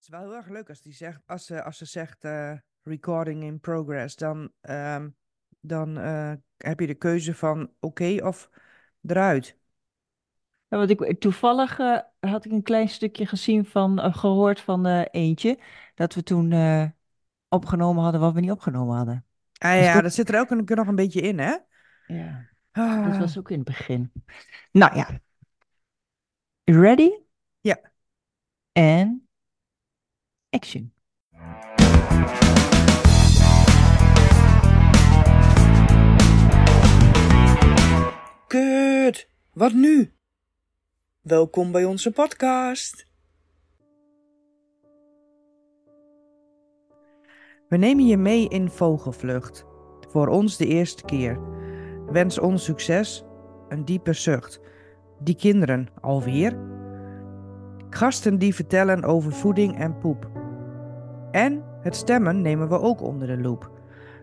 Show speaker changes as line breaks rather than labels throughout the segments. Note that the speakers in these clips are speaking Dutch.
Het is wel heel erg leuk als, die zegt, als, ze, als ze zegt eh, recording in progress. Dan, ehm, dan eh, heb je de keuze van oké of eruit.
Ja, want ik, toevallig eh, had ik een klein stukje gezien van, eh, gehoord van eentje, dat we toen opgenomen hadden wat we niet opgenomen hadden.
Ah
ik
ja, dat zit er ook een, nog een beetje in, hè?
ja, dat
Ah,
was ook in het begin. Nou ja, ready
ja.
and action.
Kut, wat nu? Welkom bij onze podcast. We nemen je mee in vogelvlucht. Voor ons de eerste keer. Wens ons succes, een diepe zucht. Die kinderen alweer? Gasten die vertellen over voeding en poep. En het stemmen nemen we ook onder de loep.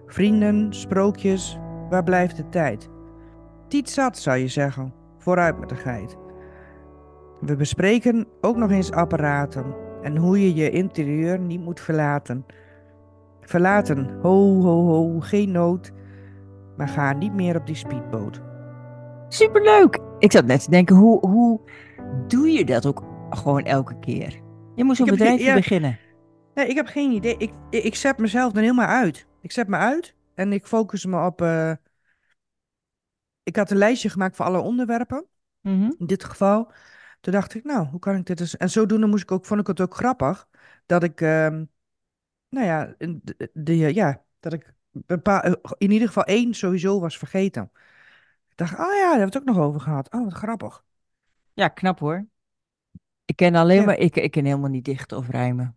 Vrienden, sprookjes, waar blijft de tijd? Tiet zat, zou je zeggen. Vooruit met de geit. We bespreken ook nog eens apparaten en hoe je je interieur niet moet verlaten. Verlaten, ho ho ho, geen nood, maar ga niet meer op die speedboot.
Superleuk! Ik zat net te denken, hoe, hoe doe je dat ook gewoon elke keer? Je moet zo'n bedrijfje
ja.
beginnen.
Nee, ik heb geen idee. Ik, ik ik zet mezelf dan helemaal uit. Ik zet me uit en ik focus me op. eh, ik had een lijstje gemaakt voor alle onderwerpen.
Mhm.
In dit geval. Toen dacht ik, nou, hoe kan ik dit eens. En zodoende moest ik ook, vond ik het ook grappig dat ik, ehm, nou ja, de, de- ja, dat ik een paar, in ieder geval één sowieso was vergeten. Ik dacht, oh ja, daar hebben we het ook nog over gehad. Oh, wat grappig.
Ja, knap hoor. Ik ken alleen
Ja.
maar, ik, ik ken helemaal niet dichten of rijmen.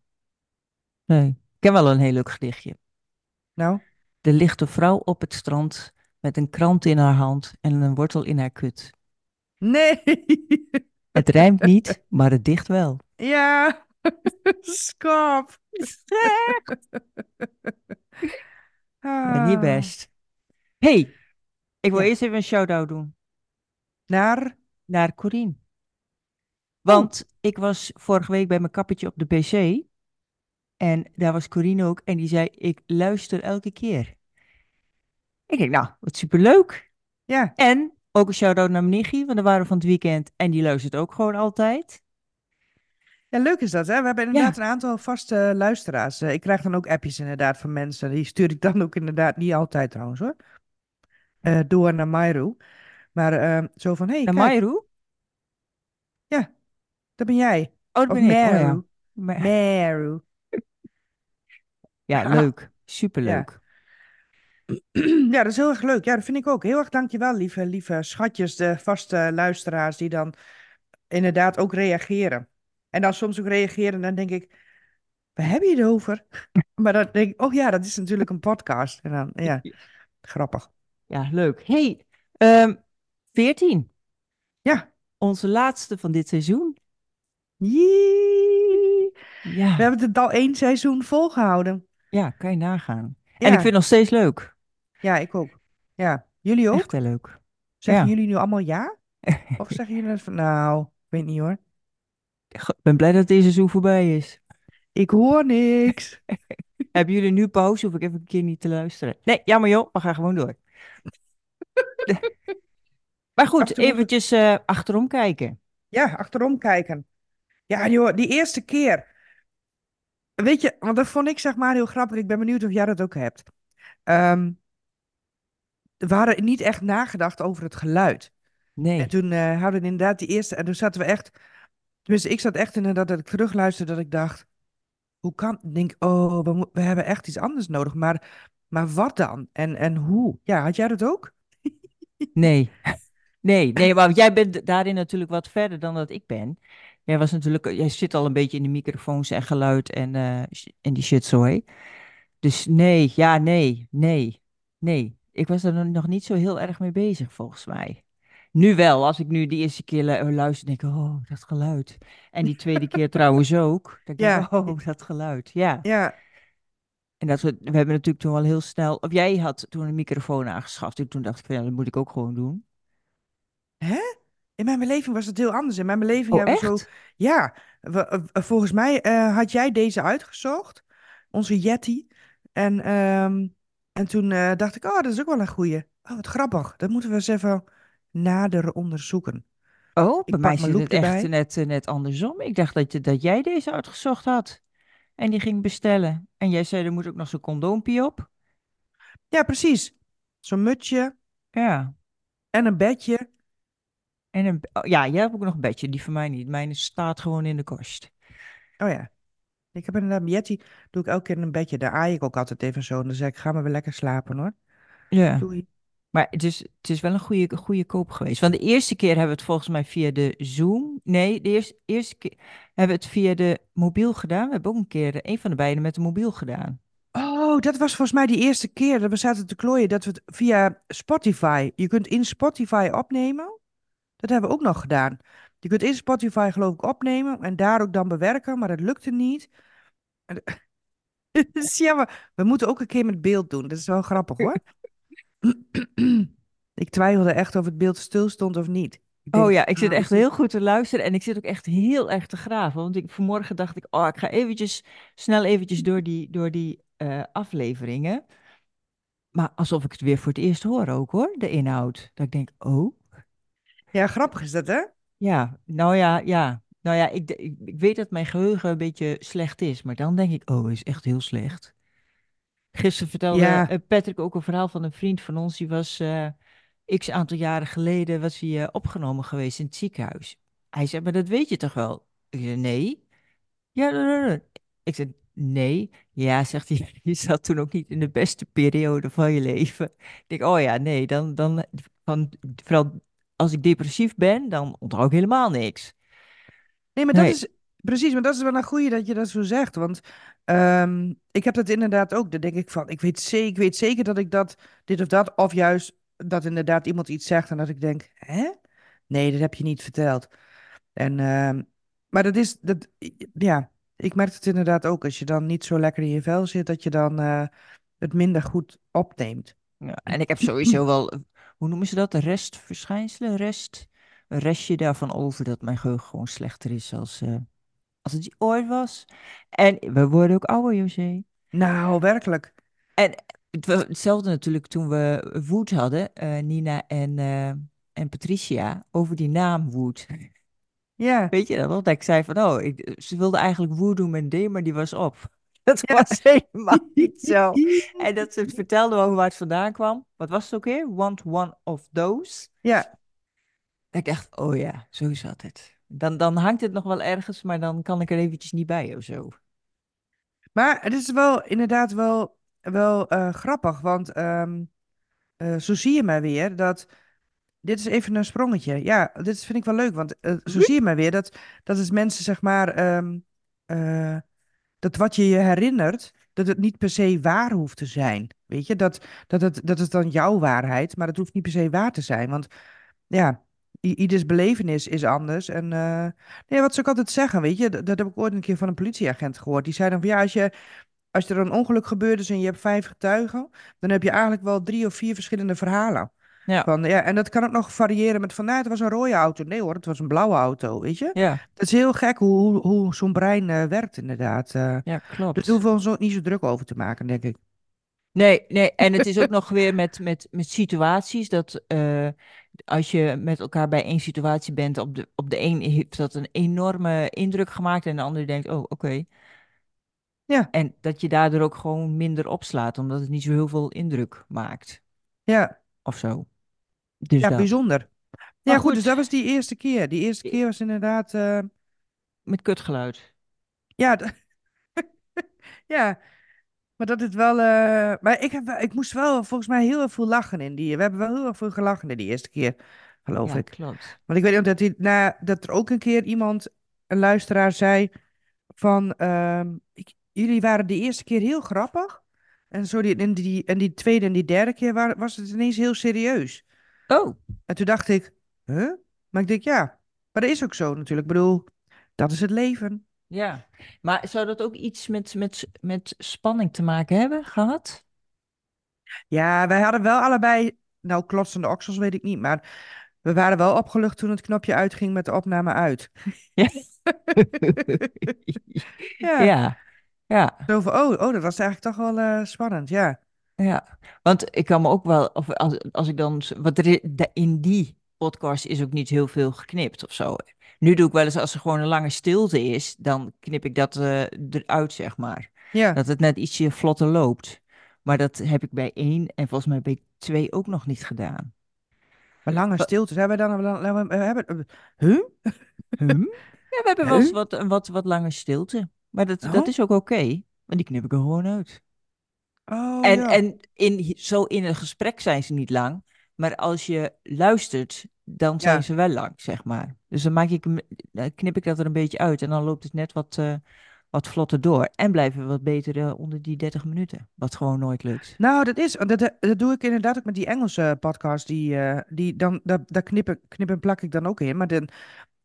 Nee. Ik ken wel een heel leuk gedichtje.
Nou,
Er ligt een vrouw op het strand met een krant in haar hand en een wortel in haar kut.
nee.
Het rijmt niet, maar het dicht wel.
ja, skop.
Ja, niet
Ah.
best. hey, ik wil
Ja.
eerst even een shout-out doen
Naar,
naar Corine. Want ik was vorige week bij mijn kappertje op de pc en daar was Corine ook en die zei, ik luister elke keer. Ik denk, nou, wat superleuk.
ja,
En ook een shout-out naar nichtje, want daar waren we van het weekend en die luistert ook gewoon altijd.
ja, leuk is dat, hè? We hebben inderdaad een aantal vaste luisteraars. Eh, ik krijg dan ook appjes inderdaad van mensen. Die stuur ik dan ook inderdaad niet altijd trouwens, hoor. Eh, door naar Myro. Maar eh, zo van, hé, hey,
Naar Mayru?
ja, dat ben jij.
Oh, dat
Of
ben ik. Oh, ja.
Meru.
Ja, leuk. Superleuk.
Ja, dat is heel erg leuk. Ja, dat vind ik ook. Heel erg dankjewel, lieve, lieve schatjes, de vaste luisteraars die dan inderdaad ook reageren. En dan soms ook reageren en dan denk ik, waar heb je het over? Maar dan denk ik, oh ja, dat is natuurlijk een podcast. En dan, ja, grappig.
Ja, leuk. hey, ehm 14.
Ja.
Onze laatste van dit seizoen.
Jee.
Ja,
We hebben het al één seizoen volgehouden.
Ja, kan je nagaan.
Ja,
En ik vind het nog steeds leuk.
ja, ik ook. Ja, jullie ook?
Echt heel leuk.
Zeggen
ja.
jullie nu allemaal ja? Of zeggen jullie van, nou, ik weet niet hoor.
Ik ben blij dat dit seizoen voorbij is.
Ik hoor niks.
Hebben jullie nu pauze? Hoef ik even een keer niet te luisteren? Nee, jammer joh, we gaan gewoon door. maar goed, eventjes eh, achterom kijken.
Ja, achterom kijken. Ja, joh, die eerste keer. Weet je, want dat vond ik zeg maar heel grappig. Ik ben benieuwd of jij dat ook hebt. Ehm we hadden niet echt nagedacht over het geluid.
Nee,
En toen eh, hadden we inderdaad die eerste. En toen zaten we echt. Tenminste, ik zat echt inderdaad dat ik terugluisterde. Dat ik dacht: hoe kan. Ik denk, oh, we, we hebben echt iets anders nodig. Maar, maar wat dan? En, en hoe? Ja, had jij dat ook?
nee. Nee, nee, maar jij bent daarin natuurlijk wat verder dan dat ik ben. Jij was natuurlijk, jij zit al een beetje in de microfoons en geluid en, eh, en die shitzooi. Dus nee, ja, nee, nee, nee. Ik was er nog niet zo heel erg mee bezig, volgens mij. Nu wel, als ik nu die eerste keer lu- luister, denk ik, oh, dat geluid. En die tweede keer trouwens ook. Dan denk ik,
Ja.
oh, dat geluid. Ja.
Ja,
En dat we, we hebben natuurlijk toen wel heel snel, of jij had toen een microfoon aangeschaft. En toen dacht ik, van, ja, dat moet ik ook gewoon doen.
In mijn beleving was het heel anders. In mijn beleving
Oh,
hebben we zo. Ja, we- eh, volgens mij eh, had jij deze uitgezocht, onze Yeti. En, ehm, en toen eh, dacht ik, oh, dat is ook wel een goeie. Oh, wat grappig. Dat moeten we eens even nader onderzoeken.
Oh, bij
Ik
mij zit
loop
het echt net, eh, net andersom. Ik dacht dat, je, dat jij deze uitgezocht had en die ging bestellen. En jij zei, er moet ook nog zo'n condoompje op.
Ja, precies. Zo'n mutsje
Ja.
en een bedje.
En een, oh, ja, jij hebt ook nog een bedje, die van mij niet. Mijn staat gewoon in de kast.
Oh ja. Ik heb inderdaad een Yeti. Doe ik elke keer een bedje. Daar aai ik ook altijd even zo. En dan zeg ik, ga maar weer lekker slapen hoor.
Ja.
Doei.
Maar het is, het is wel een goede, goede koop geweest. Want de eerste keer hebben we het volgens mij via de Zoom. Nee, de eerste, eerste keer hebben we het via de mobiel gedaan. We hebben ook een keer een van de beiden met de mobiel gedaan.
Oh, dat was volgens mij die eerste keer dat we zaten te klooien. Dat we het via Spotify. Je kunt in Spotify opnemen. Dat hebben we ook nog gedaan. Je kunt in Spotify geloof ik opnemen. En daar ook dan bewerken. Maar dat lukte niet. Dat is jammer. We moeten ook een keer met beeld doen. Dat is wel grappig hoor. Ik twijfelde echt of het beeld stil stond of niet. Ik
Oh ja, ik zit
ah,
echt heel goed te luisteren en ik zit ook echt heel erg te graven. Want ik, vanmorgen dacht ik, oh, ik ga eventjes, snel eventjes door die, door die eh, afleveringen. Maar alsof ik het weer voor het eerst hoor ook hoor, de inhoud. Dat ik denk, oh,
Ja, grappig is dat hè?
ja, nou ja, ja. Nou ja, ik, ik, ik weet dat mijn geheugen een beetje slecht is, maar dan denk ik, oh, is echt heel slecht. Gisteren vertelde
Ja.
eh, Patrick ook een verhaal van een vriend van ons. Die was eh, x aantal jaren geleden was hij, eh, opgenomen geweest in het ziekenhuis. Hij zei, maar dat weet je toch wel? Ik zei, nee. Ja, nee, nee, nee. Ik zei, nee. Ja, zegt hij, je zat toen ook niet in de beste periode van je leven. Ik denk, oh ja, nee, dan, dan, van, vooral als ik depressief ben, dan onthoud ik helemaal niks.
Nee, maar dat
Nee.
is precies, maar dat is wel een goeie dat je dat zo zegt. Want ehm, ik heb dat inderdaad ook. Dan denk ik van, ik weet, zeker, ik weet zeker dat ik dat, dit of dat, of juist dat inderdaad iemand iets zegt en dat ik denk, hè? Nee, dat heb je niet verteld. En, ehm, maar dat is, dat, ja, ik merk het inderdaad ook. Als je dan niet zo lekker in je vel zit, dat je dan eh, het minder goed opneemt.
Ja, en ik heb sowieso wel, hoe noemen ze dat? Restverschijnselen? Rest, een restje daarvan over dat mijn geheugen gewoon slechter is als, eh, als het ooit was. En we worden ook ouder, José.
Nou, werkelijk.
En het was hetzelfde natuurlijk toen we Wood hadden, eh, Nina en, eh, en Patricia, over die naam Wood.
Ja.
Weet je dat nog? Dat ik zei van, oh, ik, ze wilde eigenlijk Wood doen met D, maar die was op. Dat
Ja.
was helemaal niet zo. En dat ze het vertelde over waar het vandaan kwam. Wat was het ook weer? Want one of those.
Ja,
Dat ik dacht, oh ja, zo zat het. Dan, dan hangt het nog wel ergens, maar dan kan ik er eventjes niet bij of zo.
maar het is wel inderdaad wel, wel eh, grappig, want ehm, eh, zo zie je maar weer dat. Dit is even een sprongetje. Ja, dit vind ik wel leuk, want eh, zo zie je maar weer dat, dat het mensen, zeg maar, ehm, eh, dat wat je je herinnert, dat het niet per se waar hoeft te zijn. Weet je, dat, dat, het, dat is dan jouw waarheid, maar het hoeft niet per se waar te zijn. Want ja, ieders belevenis is anders. En eh, nee, wat ze ook altijd zeggen, weet je, dat, dat heb ik ooit een keer van een politieagent gehoord. Die zei dan van ja, als je, als er een ongeluk gebeurd is en je hebt vijf getuigen, dan heb je eigenlijk wel drie of vier verschillende verhalen.
Ja,
Van, ja, en dat kan ook nog variëren met van, nou, het was een rode auto. Nee hoor, het was een blauwe auto, weet je.
ja,
Dat is heel gek hoe, hoe, hoe zo'n brein eh, werkt inderdaad. eh.
ja,
dus
klopt.
daar hoeven we ons ook niet zo druk over te maken, denk ik.
Nee, nee, en het is ook nog weer met, met, met situaties dat eh, als je met elkaar bij één situatie bent, op de, op de een heeft dat een enorme indruk gemaakt en de ander denkt, oh, oké.
Ja,
En dat je daardoor ook gewoon minder opslaat, omdat het niet zo heel veel indruk maakt
ja,
of zo. Dus
ja,
dat.
bijzonder. Ja,
Maar
goed, dus dat was die eerste keer. Die eerste keer was inderdaad, eh,
Met kutgeluid.
ja, ja, maar dat is wel, eh, maar ik, heb, ik moest wel volgens mij heel erg veel lachen in die, we hebben wel heel erg veel gelachen in die eerste keer, geloof
Ja,
ik.
klopt.
Want ik weet ook dat, die, na, dat er ook een keer iemand, een luisteraar, zei van... ehm, ik, jullie waren de eerste keer heel grappig. En, die, en, die, en die tweede en die derde keer wa- was het ineens heel serieus.
Oh,
En toen dacht ik, huh? Maar ik denk, ja, maar dat is ook zo natuurlijk. Ik bedoel, dat is het leven.
ja. Maar zou dat ook iets met, met, met spanning te maken hebben gehad?
Ja, wij hadden wel allebei, nou klotsende oksels weet ik niet, maar We waren wel opgelucht toen het knopje uitging met de opname uit.
Ja.
Ja,
Ja, ja,
zo van, oh, oh, dat was eigenlijk toch wel eh, spannend, ja.
Ja. Want ik kan me ook wel, of als, als ik dan, wat er in die podcast is ook niet heel veel geknipt of zo. Nu doe ik wel eens als er gewoon een lange stilte is, dan knip ik dat eh, eruit, zeg maar.
Ja,
Dat het net ietsje vlotter loopt. Maar dat heb ik bij één en volgens mij bij twee ook nog niet gedaan.
maar lange
Wa-
stiltes. Hebben we dan, we hebben, eh, huh?
Huh? Ja, we hebben wel eens wat, wat, wat lange stilte. Maar dat, dat
Oh,
is ook oké. want die knip ik er gewoon uit.
Oh
En,
ja.
en in, zo in een gesprek zijn ze niet lang. Maar als je luistert, dan zijn
Ja.
ze wel lang, zeg maar. Dus dan maak ik, dan knip ik dat er een beetje uit. En dan loopt het net wat, eh, wat vlotter door. En blijven we wat beter eh, onder die 30 minuten. Wat gewoon nooit lukt.
Nou, dat is, dat, dat doe ik inderdaad ook met die Engelse podcast. Die, eh, die dan, daar, daar knip, ik- knip en plak ik dan ook in. Maar dan,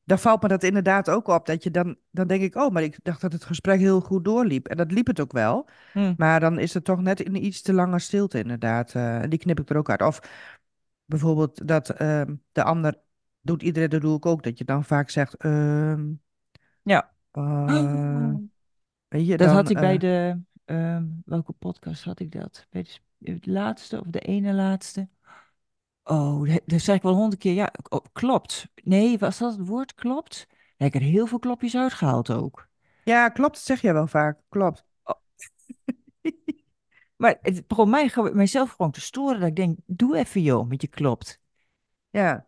dan valt me dat inderdaad ook op. Dat je dan, dan denk ik, oh, maar ik dacht dat het gesprek heel goed doorliep. En dat liep het ook wel.
Hm.
Maar dan is het toch net een iets te lange stilte, inderdaad. eh, en die knip ik er ook uit. Of bijvoorbeeld dat ehm, de ander doet iedereen, dat doe ik ook. Dat je dan vaak zegt, ehm,
Ja.
eh, weet je,
Dat
dan,
had ik bij
eh,
de, ehm, welke podcast had ik dat? Bij de, de laatste of de ene laatste? Oh, dat zei ik wel honderd keer. Ja, oh, klopt. Nee, was dat het woord klopt? Ja, ik heb er heel veel klopjes uitgehaald ook.
ja, klopt, zeg jij wel vaak. Klopt.
Oh, maar het begon mij, mijzelf gewoon te storen. Dat ik denk, doe even joh, met je klopt.
Ja,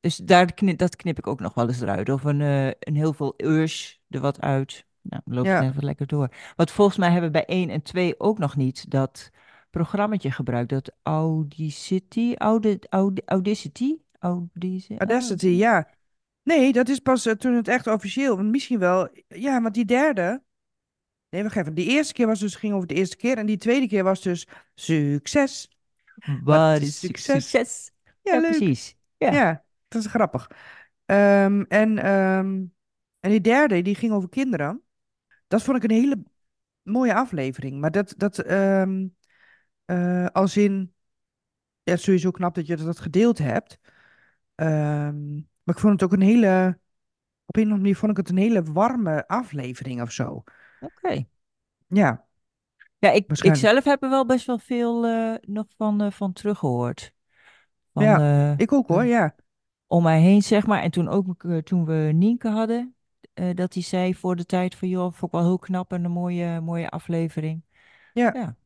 Dus daar knip, dat knip ik ook nog wel eens eruit. Of een, eh, een heel veel urs er wat uit. Nou, loopt het even lekker door. Want volgens mij hebben we bij 1 en 2 ook nog niet dat programmaatje gebruikt. Dat Audacity, Audacity, Audacity,
Audacity,
Audi-
ja. Nee, dat is pas eh, toen het echt officieel. Want misschien wel. Ja, want die derde. Nee, wacht even. Die eerste keer was dus ging over de eerste keer. En die tweede keer was dus succes. Wat is
is su-
succes?
succes?
Ja,
precies. Ja,
Ja, dat is grappig. Ehm, en, ehm, en die derde, die ging over kinderen. Dat vond ik een hele mooie aflevering. Maar dat, dat ehm, eh, als in. Ja, sowieso knap dat je dat gedeeld hebt. Ehm, maar ik vond het ook een hele. Op een of andere manier vond ik het een hele warme aflevering of zo.
oké.
Ja,
Ja, ik, ik zelf heb er wel best wel veel eh, nog van, eh, van teruggehoord. Van
Ja, ik ook hoor, ja.
om mij heen, zeg maar. En toen ook toen we Nienke hadden, dat hij zei voor de tijd van, joh, vond ik wel heel knap en een mooie, mooie aflevering.
Ja,
Ja,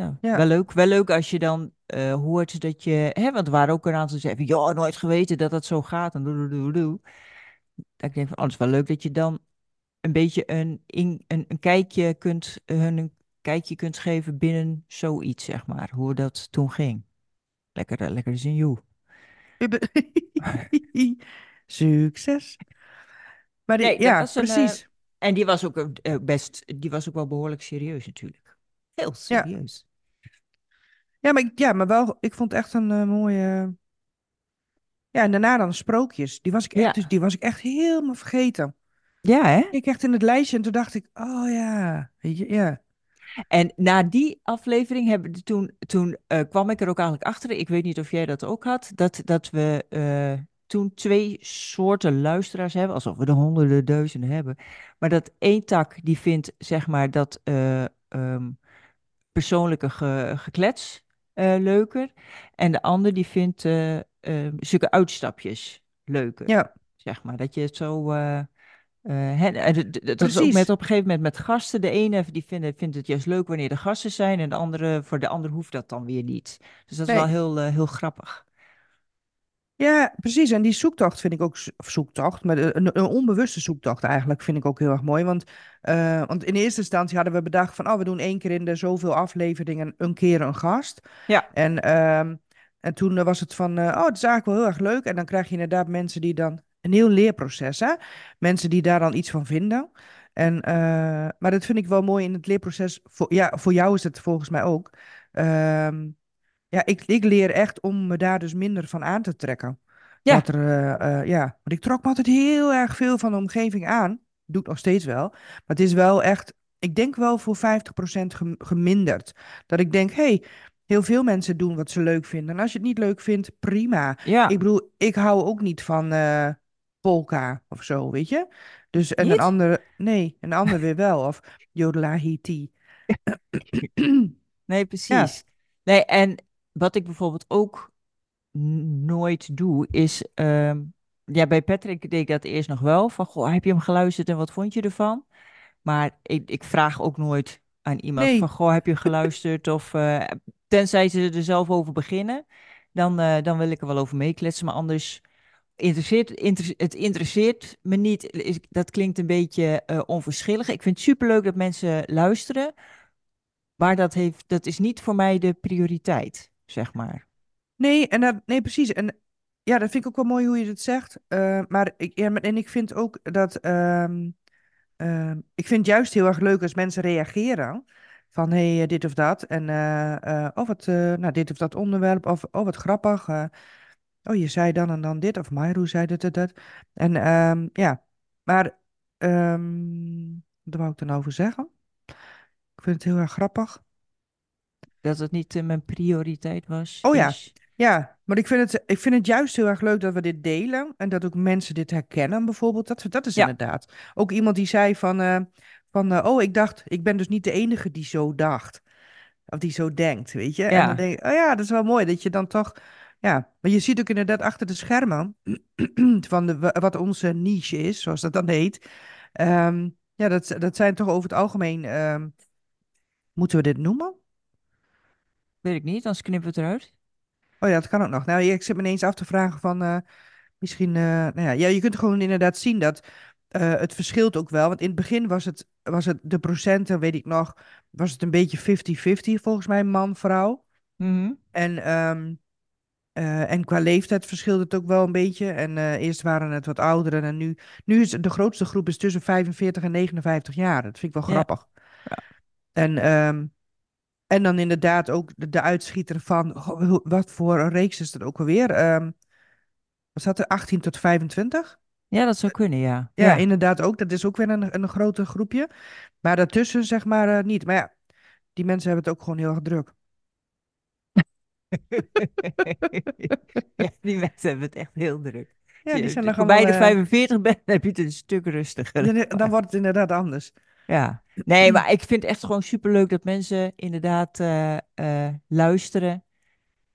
ja,
ja.
wel leuk. Wel leuk als je dan eh, hoort dat je, hè, want er waren ook een aantal die zeiden, van, ja, nooit geweten dat dat zo gaat en doe, doe, doe, doe. Dat ik denk van, oh, het is wel leuk dat je dan een beetje een, in, een, een kijkje kunt, hun een kijkje kunt geven binnen zoiets, zeg maar. Hoe dat toen ging. Lekker, eh, lekker zien.
Succes. Maar die,
Nee,
ja,
een. eh,
precies.
en die was ook best. Die was ook wel behoorlijk serieus, natuurlijk. Heel
Ja,
serieus.
Ja, maar, ik- ja, maar wel, ik vond het echt een eh, mooie. Ja, en daarna dan sprookjes. Die was ik echt, dus die was ik echt helemaal vergeten.
Ja, hè?
Ik echt in het lijstje en toen dacht ik, oh ja, weet je, ja.
En na die aflevering hebben toen, toen eh, kwam ik er ook eigenlijk achter. Ik weet niet of jij dat ook had. Dat, dat we eh, toen twee soorten luisteraars hebben. Alsof we er honderden duizenden hebben. Maar dat één tak die vindt, zeg maar, dat eh, ehm, persoonlijke ge- geklets eh, leuker. En de ander die vindt eh, zulke uitstapjes leuker.
Ja,
Zeg maar, dat je het zo... en d- dat is ook met, op een gegeven moment met gasten. De ene die vindt, vindt het juist leuk wanneer er gasten zijn. En de andere, voor de ander hoeft dat dan weer niet. Dus dat is wel heel, heel grappig.
Ja, precies. En die zoektocht vind ik ook, of zoektocht, maar een, een onbewuste zoektocht eigenlijk vind ik ook heel erg mooi. Want, eh, want in eerste instantie hadden we bedacht van, oh, we doen één keer in de zoveel afleveringen een keer een gast.
Ja,
En, ehm, en toen was het van, eh, oh, het is eigenlijk wel heel erg leuk. En dan krijg je inderdaad mensen die dan, een heel leerproces, hè? Mensen die daar dan iets van vinden. En, eh, maar dat vind ik wel mooi in het leerproces. Voor, ja, voor jou is het volgens mij ook. Ehm, ja, ik, ik leer echt om me daar dus minder van aan te trekken. Wat
ja,
er, eh, eh, ja, want ik trok me altijd heel erg veel van de omgeving aan. Doe ik nog steeds wel. Maar het is wel echt, ik denk wel voor 50% gem- geminderd. Dat ik denk, hé, hey, heel veel mensen doen wat ze leuk vinden. En als je het niet leuk vindt, prima. Ik
Ja,
bedoel, ik hou ook niet van eh polka of zo, weet je? Dus en een
niet?
andere, nee, een ander weer wel. Of yodelahiti.
Nee,
Ja,
precies. Nee, en wat ik bijvoorbeeld ook nooit doe, is... ehm, ja, bij Patrick deed ik dat eerst nog wel. Van, goh, heb je hem geluisterd en wat vond je ervan? Maar ik, ik vraag ook nooit aan iemand van, goh, heb je geluisterd? Of, eh, tenzij ze er zelf over beginnen, dan, eh, dan wil ik er wel over meekletsen. Maar anders interesseert inter- het interesseert me niet. Dat klinkt een beetje eh, onverschillig. Ik vind het superleuk dat mensen luisteren, maar dat heeft, dat is niet voor mij de prioriteit, zeg maar.
nee, en dat, nee, precies. En ja, dat vind ik ook wel mooi hoe je het zegt. Eh, maar ik, en ik vind ook dat, ehm, ehm, ik vind het juist heel erg leuk als mensen reageren. Van hé, hey, dit of dat. En eh, eh, het, eh, nou, dit of dat onderwerp. Of oh, wat grappig. eh, oh, je zei dan en dan dit. Of Mayru zei dit en dat. En ehm, ja, maar ehm, wat wou ik er nou over zeggen? Ik vind het heel erg grappig.
Dat het niet eh, mijn prioriteit was.
Oh ja,
Dus
ja. Maar ik vind het, ik vind het juist heel erg leuk dat we dit delen. En dat ook mensen dit herkennen, bijvoorbeeld. Dat, dat is
ja,
inderdaad. Ook iemand die zei van, eh, van eh, oh, ik dacht, ik ben dus niet de enige die zo dacht. Of die zo denkt, weet je. En dan
ja,
denk ik, oh ja, dat is wel mooi dat je dan toch, ja. Maar je ziet ook inderdaad achter de schermen van de, wa- wat onze niche is, zoals dat dan heet. Ehm, ja, dat, dat zijn toch over het algemeen, ehm, moeten we dit noemen?
Weet ik niet, anders knippen we het eruit.
Oh ja, dat kan ook nog. Nou, ik zit me ineens af te vragen van, eh, misschien, eh, nou ja, ja, je kunt gewoon inderdaad zien dat eh, het verschilt ook wel. Want in het begin was het, was het de procenten, weet ik nog, was het een beetje 50-50 volgens mij, man-vrouw.
Mhm.
En, ehm, eh, en qua leeftijd verschilde het ook wel een beetje. En eerst waren het wat ouderen en nu, nu is de grootste groep is tussen 45 en 59 jaar. Dat vind ik wel grappig.
ja,
En, ehm, en dan inderdaad ook de, de uitschieter van, goh, wat voor een reeks is dat ook alweer? Ehm was dat er 18 tot 25?
Ja, dat zou kunnen, ja.
Ja,
Ja.
inderdaad ook. Dat is ook weer een, een groter groepje. Maar daartussen zeg maar eh, niet. Maar ja, die mensen hebben het ook gewoon heel erg druk.
Ja, die mensen hebben het echt heel druk. Als
Ja, die
je
zijn dan allemaal...
de
eh,
45 bent, dan heb je het een stuk rustiger.
dan, dan wordt het inderdaad anders.
Ja, nee, maar ik vind het echt gewoon superleuk dat mensen inderdaad eh, eh, luisteren.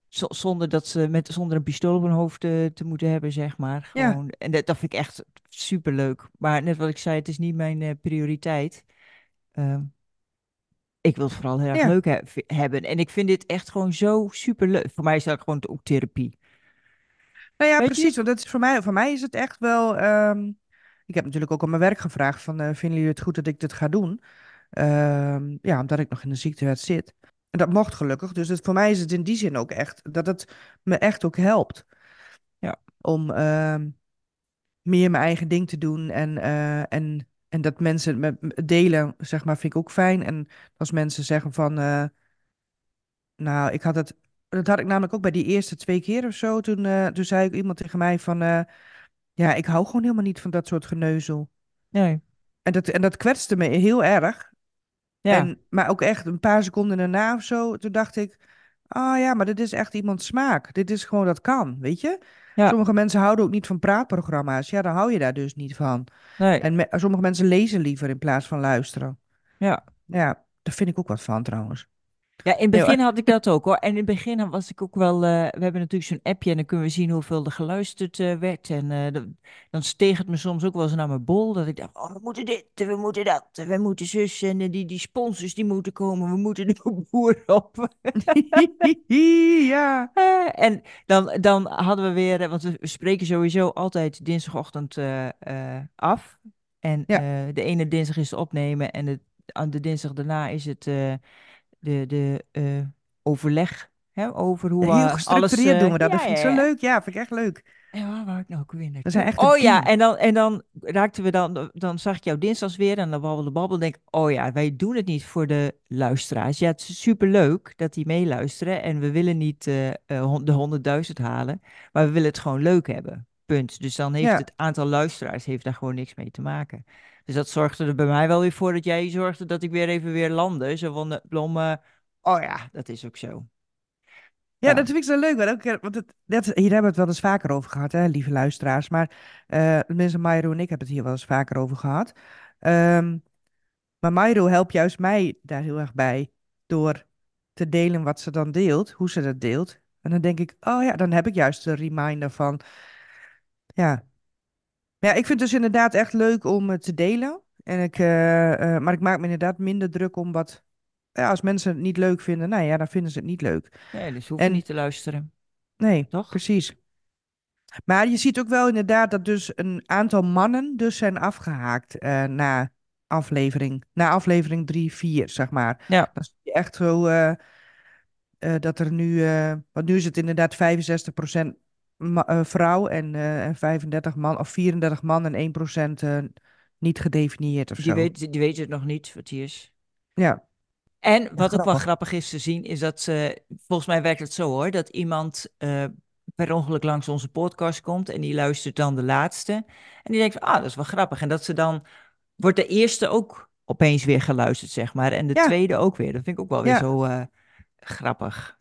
zo- zonder dat ze met, zonder een pistool op hun hoofd te, te moeten hebben, zeg maar.
Ja,
Gewoon, en dat, dat vind ik echt superleuk. Maar net wat ik zei, het is niet mijn eh, prioriteit. Ehm, ik wil het vooral heel erg
ja.
leuk he- hebben. En ik vind dit echt gewoon zo superleuk. Voor mij is dat gewoon ook therapie.
Nou ja,
Weet je?
precies. Want dat is voor mij, voor mij is het echt wel... ehm, ik heb natuurlijk ook op mijn werk gevraagd van... eh, vinden jullie het goed dat ik dit ga doen? Ehm, ja, omdat ik nog in de ziektewet zit. En dat mocht gelukkig. Dus voor mij is het in die zin ook echt... dat het me echt ook helpt
Ja,
om... ehm, meer mijn eigen ding te doen. En, eh, en, en dat mensen het delen, zeg maar, vind ik ook fijn. En als mensen zeggen van, eh, nou, ik had het, dat had ik namelijk ook bij die eerste twee keer of zo. Toen, toen zei ook iemand tegen mij van, ja, ik hou gewoon helemaal niet van dat soort geneuzel.
nee,
En dat, en dat kwetste me heel erg.
ja,
En, maar ook echt een paar seconden daarna of zo, toen dacht ik, ah ja, maar dit is echt iemands smaak. Dit is gewoon, dat kan, weet je?
ja,
Sommige mensen houden ook niet van praatprogramma's. Ja, dan hou je daar dus niet van.
nee,
En me- sommige mensen lezen liever in plaats van luisteren.
ja.
Ja, daar vind ik ook wat van trouwens.
Ja, in het begin had ik dat ook hoor. En in het begin was ik ook wel. eh, we hebben natuurlijk zo'n appje en dan kunnen we zien hoeveel er geluisterd eh, werd. En eh, dan dan steeg het me soms ook wel eens naar mijn bol. Dat ik dacht: oh, we moeten dit, en we moeten dat, en we moeten zus. En die, die sponsors die moeten komen, we moeten de boer op.
Ja,
en dan, dan hadden we weer, want we spreken sowieso altijd dinsdagochtend af. En
ja.
de ene dinsdag is het opnemen en de, aan de dinsdag daarna is het de, de eh, overleg hè, over hoe
Heel
we alles...
gestructureerd doen
eh,
we dat. Dat
ja,
vind
ja,
ik zo
ja.
leuk. Ja, vind ik echt leuk.
En waar wou ik nou ook weer
We zijn echt
Oh ja, en dan, en dan raakten we dan, dan zag ik jou dinsdags weer en dan babbelde babbel. Denk oh ja, wij doen het niet voor de luisteraars. Ja, het is superleuk dat die meeluisteren en we willen niet eh, eh, de honderdduizend halen, maar we willen het gewoon leuk hebben. Punt. Dus dan heeft
Ja,
het aantal luisteraars heeft daar gewoon niks mee te maken. Dus dat zorgde er bij mij wel weer voor dat jij zorgde dat ik weer even weer landde. Zo van, de blom, eh, oh ja, dat is ook zo.
Ja, dat vind ik zo leuk. Want, want het, dat, hier hebben we het wel eens vaker over gehad, hè, lieve luisteraars. Maar eh tenminste, Mairo en ik hebben het hier wel eens vaker over gehad. Ehm, maar Mairo helpt juist mij daar heel erg bij. Door te delen wat ze dan deelt, hoe ze dat deelt. En dan denk ik, oh ja, dan heb ik juist de reminder van, ja. Ja, ik vind het dus inderdaad echt leuk om het te delen. En ik, eh, eh, maar ik maak me inderdaad minder druk om wat... Ja, als mensen het niet leuk vinden, nou ja, dan vinden ze het niet leuk.
Nee, dus hoef je
En
niet te luisteren,
nee,
toch?
precies. Maar je ziet ook wel inderdaad dat dus een aantal mannen dus zijn afgehaakt eh, na aflevering, na aflevering 3, 4, zeg maar.
Ja,
Dan zie je echt zo eh, eh, dat er nu, eh, want nu is het inderdaad 65% ma- eh, vrouw en, eh, en 35 man, of 34 man en 1% eh, niet gedefinieerd of
die,
zo.
weet, die weten het nog niet, Matthias.
Ja,
En
ja,
wat ook wel
grappig.
is te zien, is dat ze, volgens mij werkt het zo hoor, dat iemand eh, per ongeluk langs onze podcast komt en die luistert dan de laatste. En die denkt van, ah, dat is wel grappig. En dat ze dan, wordt de eerste ook opeens weer geluisterd, zeg maar. En de
Ja,
tweede ook weer. Dat vind ik ook wel weer
ja.
zo eh, grappig.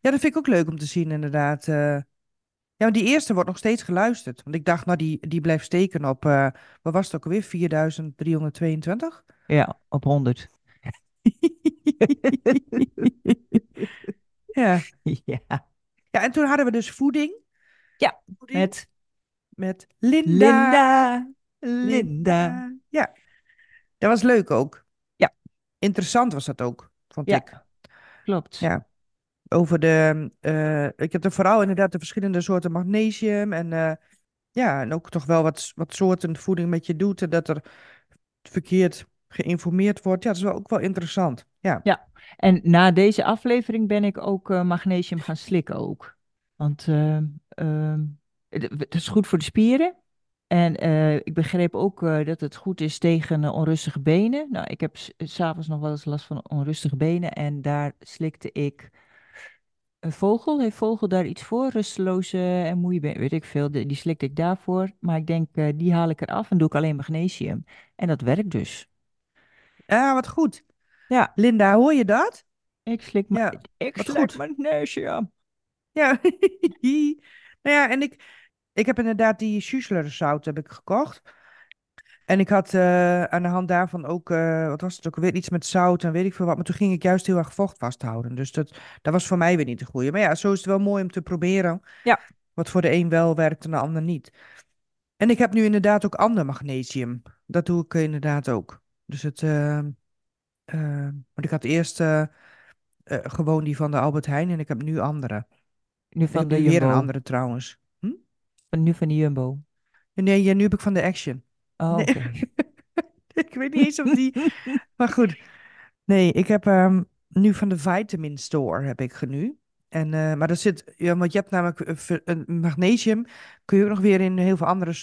Ja, dat vind ik ook leuk om te zien inderdaad. eh. Ja, maar die eerste wordt nog steeds geluisterd. Want ik dacht, nou, die, die blijft steken op, eh wat was het ook alweer? 4322?
Ja, op 100.
Ja.
Ja,
Ja, en toen hadden we dus voeding.
ja,
Voeding
met
met Linda.
Linda. Linda.
Ja, dat was leuk ook.
Ja,
Interessant was dat ook, vond ik.
ja, klopt.
Ja, over de... eh, ik heb er vooral inderdaad de verschillende soorten magnesium. En eh, ja, en ook toch wel wat, wat soorten voeding met je doet. En dat er verkeerd geïnformeerd wordt. Ja, dat is wel ook wel interessant. Ja,
Ja, en na deze aflevering ben ik ook eh, magnesium gaan slikken ook. Want ehm, het is goed voor de spieren. En ik begreep ook dat het goed is tegen onrustige benen. Nou, ik heb s'avonds nog wel eens last van onrustige benen. En daar slikte ik een vogel. Heeft vogel daar iets voor? Rusteloze en moeie benen, weet ik veel. Die, die slikte ik daarvoor. Maar ik denk, eh, die haal ik eraf en doe ik alleen magnesium. En dat werkt dus.
ah, wat goed.
Ja,
Linda, hoor je dat?
ik slik, ma
Ja,
ik
wat
slik
goed.
magnesium.
Ja. Nou ja, en ik, ik heb inderdaad die Schussler zout heb ik gekocht. En ik had eh, aan de hand daarvan ook, eh, wat was het ook weer, iets met zout en weet ik veel wat. Maar toen ging ik juist heel erg vocht vasthouden. Dus dat, dat was voor mij weer niet de goede. Maar ja, zo is het wel mooi om te proberen.
Ja,
Wat voor de een wel werkt en de ander niet. En ik heb nu inderdaad ook ander magnesium. Dat doe ik inderdaad ook. Dus het, eh, eh, want ik had eerst eh, eh, gewoon die van de Albert Heijn en ik heb nu andere.
nu van de
nu weer een
Jumbo.
andere trouwens. Hm?
Van- Nu van de Jumbo.
Nee, ja, nu heb ik van de Action.
Oh,
Nee, ik weet niet eens of die... Maar goed. Nee, ik heb ehm, nu van de Vitamin Store heb ik nu. En, eh, maar dat zit... Ja, want je hebt namelijk eh, een magnesium. Kun je ook nog weer in heel veel andere...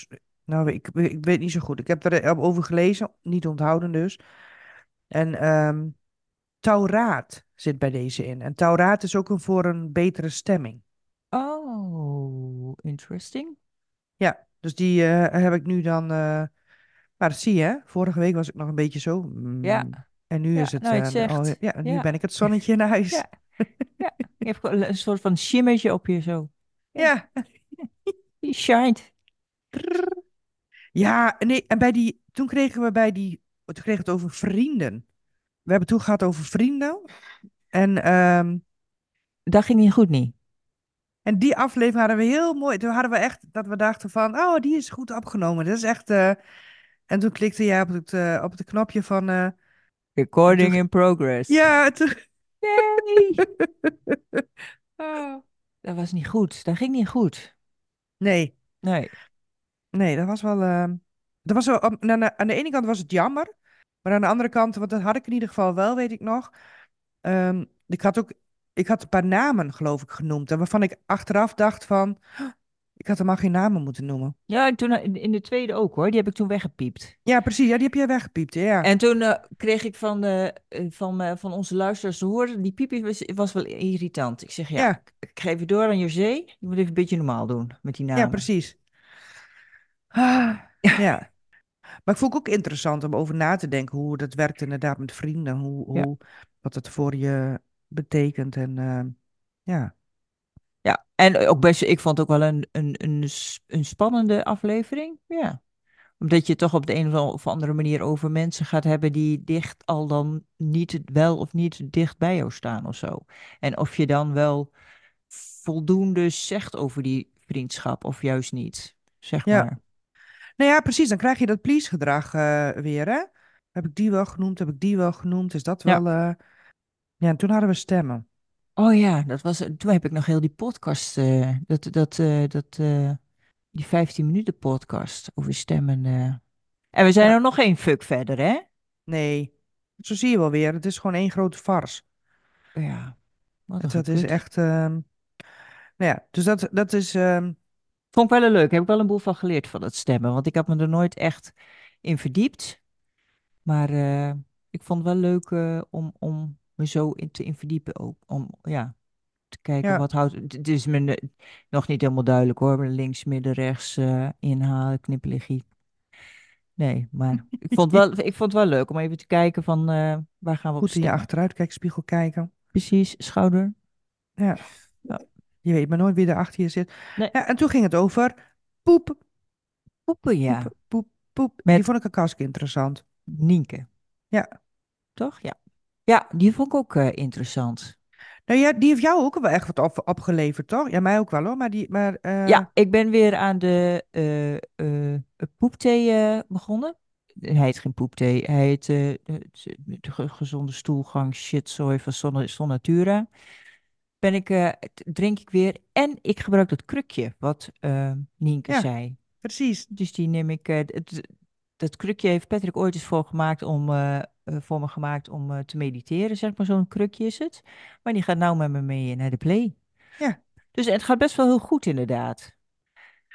Nou, ik, ik weet niet zo goed. Ik heb er over gelezen. Niet onthouden dus. En ehm tauraat zit bij deze in. En tauraat is ook een, voor een betere stemming.
Oh, interesting.
Ja, dus die eh, heb ik nu dan. Maar dat zie je, hè? Vorige week was ik nog een beetje zo.
Ja,
mm, en nu
ja,
is het.
nou je het
eh,
zegt.
ja, nu
Ja,
ben ik het zonnetje in huis.
ja, ja. Je hebt een soort van shimmertje op je zo. Ja,
Ja.
die shined.
Ja, nee, en bij die. Toen kregen we bij die. Toen kregen we het over vrienden. We hebben toen gehad over vrienden. En, ehm,
Dat ging niet goed, niet?
en die aflevering hadden we heel mooi. Toen hadden we echt dat we dachten van. Oh, die is goed opgenomen. Dat is echt. eh, en toen klikte jij op het, eh, op het knopje van. eh,
Recording
toen,
in progress.
ja, toen,
Nee. Oh, dat was niet goed. Dat ging niet goed.
nee.
Nee.
Nee, dat was wel. ehm, dat was wel aan, aan de aan de ene kant was het jammer. Maar aan de andere kant, want dat had ik in ieder geval wel, weet ik nog. ehm, ik had ook. Ik had een paar namen, geloof ik, genoemd. En waarvan ik achteraf dacht van. "Huh, Ik had helemaal geen namen moeten noemen.
Ja, en toen eh, in, de tweede ook hoor. Die heb ik toen weggepiept.
Ja, precies. Ja, die heb jij weggepiept. Ja.
En toen eh, kreeg ik van, de, eh, van, van onze luisteraars te horen, die piepje was, was wel irritant. Ik zeg, ja,
Ja,
ik, geef je door aan José. Je moet even een beetje normaal doen met die
ja,
namen.
precies. Ah, ja. Maar ik vond het ook interessant om over na te denken hoe dat werkt inderdaad met vrienden. Hoe,
Ja,
hoe, wat het voor je betekent. En ja.
Ja, en ook best, ik vond het ook wel een, een, een, een spannende aflevering. Ja. Omdat je toch op de een of andere manier over mensen gaat hebben die dicht al dan niet wel of niet dicht bij jou staan of zo. En of je dan wel voldoende zegt over die vriendschap of juist niet, zeg
Ja,
maar.
nou ja, precies. Dan krijg je dat please-gedrag eh, weer, hè? Heb ik die wel genoemd? Heb ik die wel genoemd? Is dat
Ja.
wel... eh, Ja, en toen hadden we stemmen.
Oh ja, dat was, toen heb ik nog heel die podcast, eh, dat, dat, eh, dat, eh, die 15 minuten podcast over stemmen. eh. En we zijn
Ja,
er nog één fuck verder, hè?
nee. Zo zie je wel weer. Het is gewoon één grote farce.
Ja, wat een
Het, dat is
gekut.
echt... ehm, Nou ja, dus dat, dat is... ehm,
Vond ik wel een leuk. Heb ik wel een boel van geleerd van het stemmen. Want ik had me er nooit echt in verdiept. Maar eh, ik vond het wel leuk eh, om, om me zo in te in verdiepen ook. Om ja, te kijken
ja,
wat houdt. Het is me nog niet helemaal duidelijk hoor. Links, midden, rechts eh, inhalen, knipperligie. Nee, maar ik vond, wel, ik vond het wel leuk om even te kijken van eh, waar gaan we op
goed in je achteruitkijkspiegel kijken.
Precies, schouder.
Ja, je weet maar nooit wie er achter je zit.
nee,
Ja, en toen ging het over poep,
poepen ja.
poep, poep, poep. Die vond ik ook hartstikke interessant.
Nienke,
Ja.
toch? Ja. Ja, die vond ik ook eh, interessant.
Nou ja, die heeft jou ook wel echt wat op, opgeleverd, toch? Ja, mij ook wel hoor. Maar die, maar, eh,
Ja, ik ben weer aan de eh, poepthee begonnen. Hij heet geen poepthee, hij heet de, de ge- gezonde stoelgang shitzooi van Son Sonnatura. Ben ik, drink ik weer en ik gebruik dat krukje wat Nienke
ja,
zei.
precies.
Dus die neem ik, het, dat krukje heeft Patrick ooit eens voor, gemaakt om, voor me gemaakt om eh, te mediteren, zeg maar, zo'n krukje is het. Maar die gaat nou met me mee naar de play.
Ja.
Dus het gaat best wel heel goed inderdaad.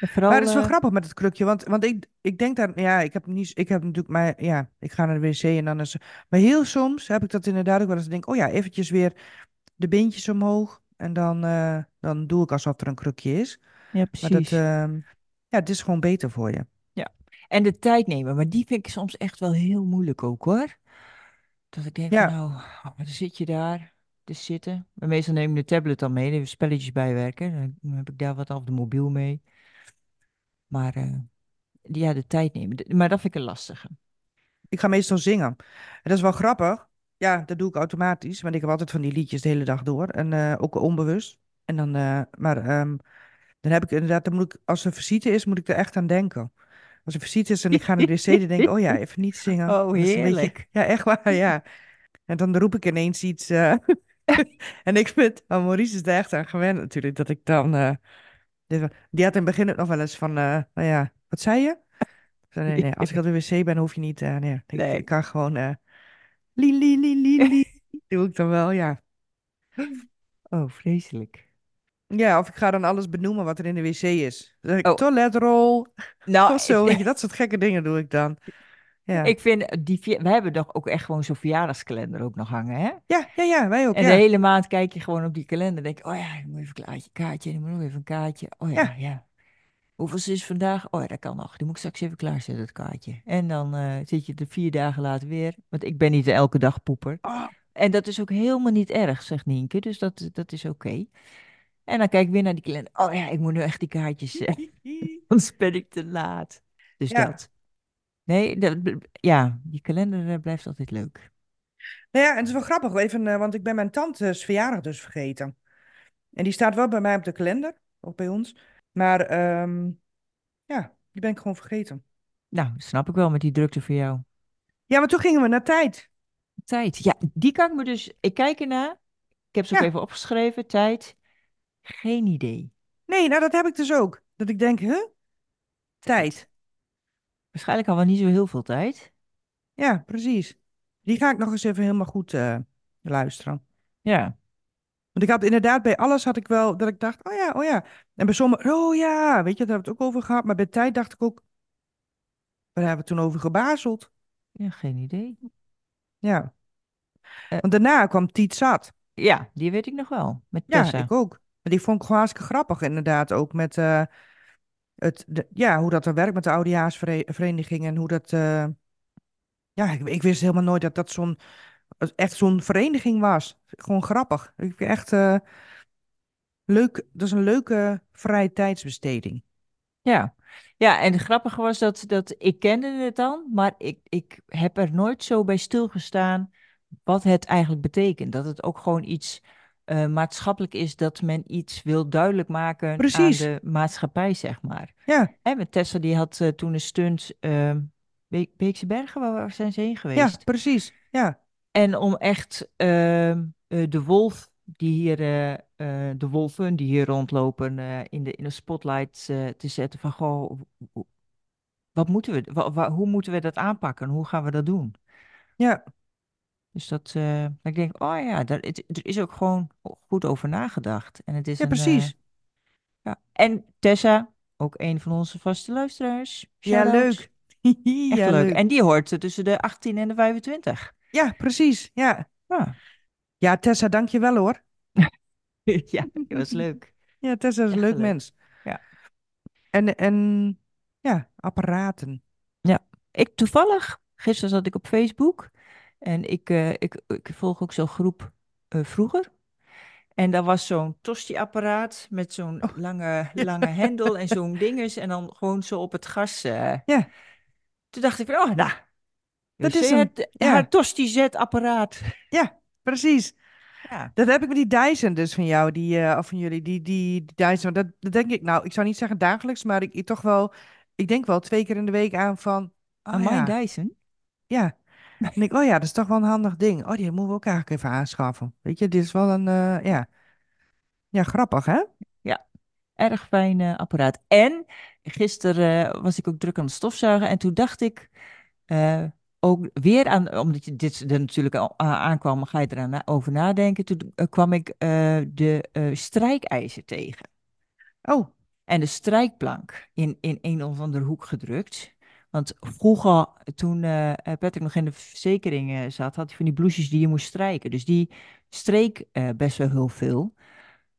En
Maar
vooral,
het is wel
eh,
grappig met het krukje, want, want ik, ik denk daar, ja, ik heb niet, ik heb natuurlijk, maar ja, ik ga naar de wc en dan is, maar heel soms heb ik dat inderdaad ook wel eens, denk, oh ja, eventjes weer de beentjes omhoog en dan, eh, dan doe ik alsof er een krukje is.
ja,
Maar dat,
precies.
ehm, ja, het is gewoon beter voor je.
Ja. En de tijd nemen, maar die vind ik soms echt wel heel moeilijk ook hoor. Dat ik denk van nou, oh, dan zit je daar, te zitten. Maar meestal neem ik de tablet dan mee, even spelletjes bijwerken. Dan heb ik daar wat af de mobiel mee. Maar eh, ja, de tijd nemen. Maar dat vind ik een lastige.
ik ga meestal zingen. En dat is wel grappig. Ja, dat doe ik automatisch, want ik heb altijd van die liedjes de hele dag door en eh, ook onbewust. En dan, eh, maar ehm, dan heb ik inderdaad, dan moet ik, als er visite is, moet ik er echt aan denken. Als er visite is en ik ga naar de wc, dan denk ik, oh ja, even niet zingen.
Oh,
beetje,
heerlijk.
ja, echt waar, ja. En dan roep ik ineens iets. eh, en ik vind, oh, Maurice is er echt aan gewend natuurlijk, dat ik dan... eh, die had in het begin ook nog wel eens van, nou ja, wat zei je? Ik nee, nee, als ik op de wc ben, hoef je niet, nee, ik, ik
Nee.
kan gewoon, li, li, li, li, li, doe ik dan wel, ja.
Oh, vreselijk.
Ja, of ik ga dan alles benoemen wat er in de wc is. Dan zeg ik,
Oh,
toiletrol,
nou,
of zo, weet je,
ik,
dat soort gekke dingen doe ik dan. Ja,
ik vind, die, we hebben toch ook echt gewoon zo'n verjaardagskalender ook nog hangen, hè?
ja, ja, ja, wij ook,
En de hele maand kijk je gewoon op die kalender. Denk je, oh ja, ik moet even een kaartje, kaartje, ik moet nog even een kaartje. Oh ja,
Ja,
ja. Hoeveel is vandaag? Oh ja, dat kan nog. Die moet ik straks even klaarzetten, dat kaartje. En dan eh, zit je er vier dagen later weer. Want ik ben niet de elke dag poeper.
oh,
En dat is ook helemaal niet erg, zegt Nienke. Dus dat, dat is oké. En dan kijk ik weer naar die kalender. Oh ja, ik moet nu echt die kaartjes. eh, Anders ben ik te laat. Dus
ja.
dat. Nee, dat, ja, die kalender eh, blijft altijd leuk.
Nou ja, en het is wel grappig, even, eh, want ik ben mijn tante's verjaardag dus vergeten. En die staat wel bij mij op de kalender, ook bij ons. Maar ehm, ja, die ben ik gewoon vergeten.
Nou, snap ik wel met die drukte voor jou.
Ja, maar toen gingen we naar tijd.
Tijd. Ja, die kan ik me dus. Ik kijk ernaar. Ik heb ze ook even opgeschreven. Tijd. Geen idee.
nee, nou dat heb ik dus ook. Dat ik denk, huh?
Tijd. Waarschijnlijk al wel niet zo heel veel tijd.
Ja, precies. Die ga ik nog eens even helemaal goed eh, luisteren.
Ja.
Want ik had inderdaad bij alles had ik wel dat ik dacht, oh ja, oh ja. En bij sommigen, oh ja, weet je, daar hebben we het ook over gehad. Maar bij tijd dacht ik ook, waar hebben we toen over gebazeld?
Ja, geen idee.
Ja,
Eh,
want daarna kwam Tiet Zat.
ja, die weet ik nog wel. Met
Ja,
Tessa.
ik ook. Maar die vond ik gewoon hartstikke grappig, inderdaad. Ook met eh, het, ja, hoe dat er werkt met de oudejaarsvereniging en hoe dat... eh, ja, ik, ik wist helemaal nooit dat dat zo'n, echt zo'n vereniging was. Gewoon grappig. Ik vind echt, eh, leuk, dat is een leuke vrije tijdsbesteding.
Ja. Ja, en het grappige was dat, dat ik kende het dan, maar ik, ik heb er nooit zo bij stilgestaan wat het eigenlijk betekent. Dat het ook gewoon iets eh, maatschappelijk is, dat men iets wil duidelijk maken aan
Precies.
de maatschappij, zeg maar.
Ja,
En met Tessa, die had eh, toen een stunt, uh, Be Beekse Bergen, waar, zijn ze heen
ja,
geweest?
precies. Ja,
En om echt ehm, eh, de wolf die hier, de wolven die hier rondlopen in de, in de spotlight te zetten van goh, wat moeten we, hoe moeten we dat aanpakken? Hoe gaan we dat doen?
ja,
Dus dat, eh, ik denk, oh ja, daar, het, er is ook gewoon goed over nagedacht. En het is
ja,
een, eh,
precies.
ja. En Tessa, ook een van onze vaste luisteraars.
Ja, leuk.
Echt
Ja,
leuk.
leuk.
En die hoort tussen de 18 en de 25.
Ja, precies. Ja.
Ja,
Ja, Tessa, dank je wel hoor.
ja dat was leuk.
Ja, Tessa is een leuk
leuk.
mens.
Ja.
En, en ja, apparaten.
Ik toevallig, gisteren zat ik op Facebook en ik, eh, ik, ik volg ook zo'n groep eh, vroeger. En daar was zo'n tosti-apparaat met zo'n
Oh.
lange, lange hendel en zo'n dinges en dan gewoon zo op het gas. eh.
Ja,
Toen dacht ik van, oh, nou,
Dat is een-
het-
ja.
haar tosti-zet-apparaat.
ja, precies.
Ja.
Dat heb ik met die Dyson dus van jou, die, eh, of van jullie, die, die, die Dyson. Dat, dat denk ik, nou, ik zou niet zeggen dagelijks, maar ik, ik toch wel, ik denk wel twee keer in de week aan van, oh
Aan
ja,
mijn Dyson.
ja. Ik, oh ja, dat is toch wel een handig ding. Oh, die moeten we ook eigenlijk even aanschaffen. Weet je, dit is wel een, eh, ja. Ja, grappig, hè?
Ja, erg fijn eh, apparaat. En gisteren eh, was ik ook druk aan het stofzuigen en toen dacht ik ook weer aan, omdat je dit er natuurlijk aankwam, ga je er na- over nadenken. Toen kwam ik de strijkijzer tegen
Oh,
en de strijkplank in, in een of andere hoek gedrukt. Want vroeger, toen eh, Patrick nog in de verzekering eh, zat, had hij van die blouses die je moest strijken. Dus die streek eh, best wel heel veel.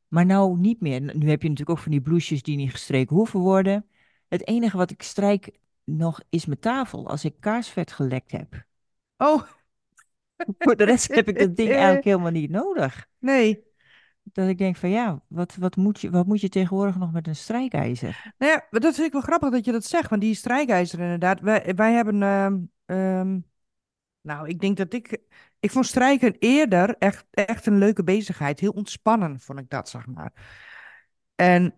Maar nou niet meer. Nu heb je natuurlijk ook van die blouses die niet gestreken hoeven worden. Het enige wat ik strijk nog is mijn tafel. Als ik kaarsvet gelekt heb.
oh,
Voor de rest heb ik dat ding eigenlijk helemaal niet nodig.
nee.
Dat ik denk van ja, wat, wat, moet, je, wat moet je tegenwoordig nog met een strijkijzer?
Nou ja, dat vind ik wel grappig dat je dat zegt, want die strijkijzer inderdaad. Wij, wij hebben, ehm, ehm, nou, ik denk dat ik, ik vond strijken eerder echt, echt een leuke bezigheid. Heel ontspannen vond ik dat, zeg maar. En,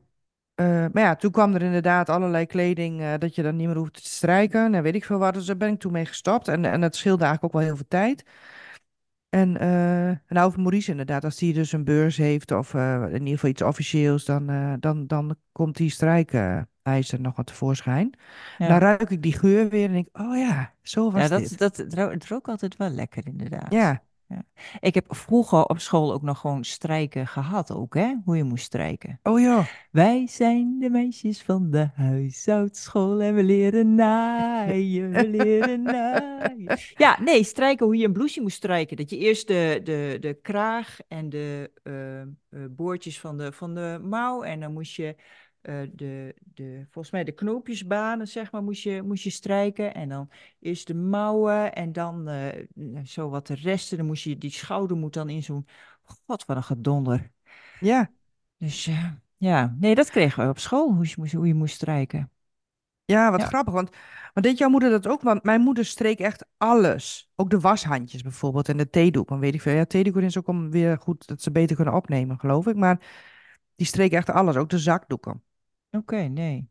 eh, maar ja, toen kwam er inderdaad allerlei kleding eh, dat je dan niet meer hoeft te strijken. En weet ik veel wat, dus daar ben ik toen mee gestopt. En, en dat scheelde eigenlijk ook wel heel veel tijd. En, eh nou, over Maurice inderdaad, als hij dus een beurs heeft of eh, in ieder geval iets officieels, dan, eh, dan, dan komt die strijkijzer nog wat tevoorschijn.
Ja.
Dan ruik ik die geur weer en denk ik, oh ja, zo was
Ja, dat,
dit.
dat het rook altijd wel lekker inderdaad.
Ja,
Ik heb vroeger op school ook nog gewoon strijken gehad ook, hè? Hoe je moest strijken.
oh ja.
Wij zijn de meisjes van de huishoudschool en we leren naaien, we leren naaien. Ja, nee, strijken, hoe je een blouseje moest strijken. Dat je eerst de, de, de kraag en de eh, eh, boordjes van de, van de mouw en dan moest je eh, de, de, volgens mij de knoopjesbanen, zeg maar, moest je, moest je strijken. En dan eerst de mouwen en dan eh, zo wat de resten. Dan moest je, die schouder moet dan in zo'n, god wat een gedonder.
Ja,
Dus eh, ja, nee, dat kregen we op school, hoe je moest, hoe je moest strijken.
ja, wat
Ja.
grappig. Want, want deed jouw moeder dat ook? Want mijn moeder streek echt alles. Ook de washandjes bijvoorbeeld en de theedoek. Dan weet ik veel. Ja, theedoek is ook om weer goed dat ze beter kunnen opnemen, geloof ik. Maar die streek echt alles. Ook de zakdoeken.
Oké, nee.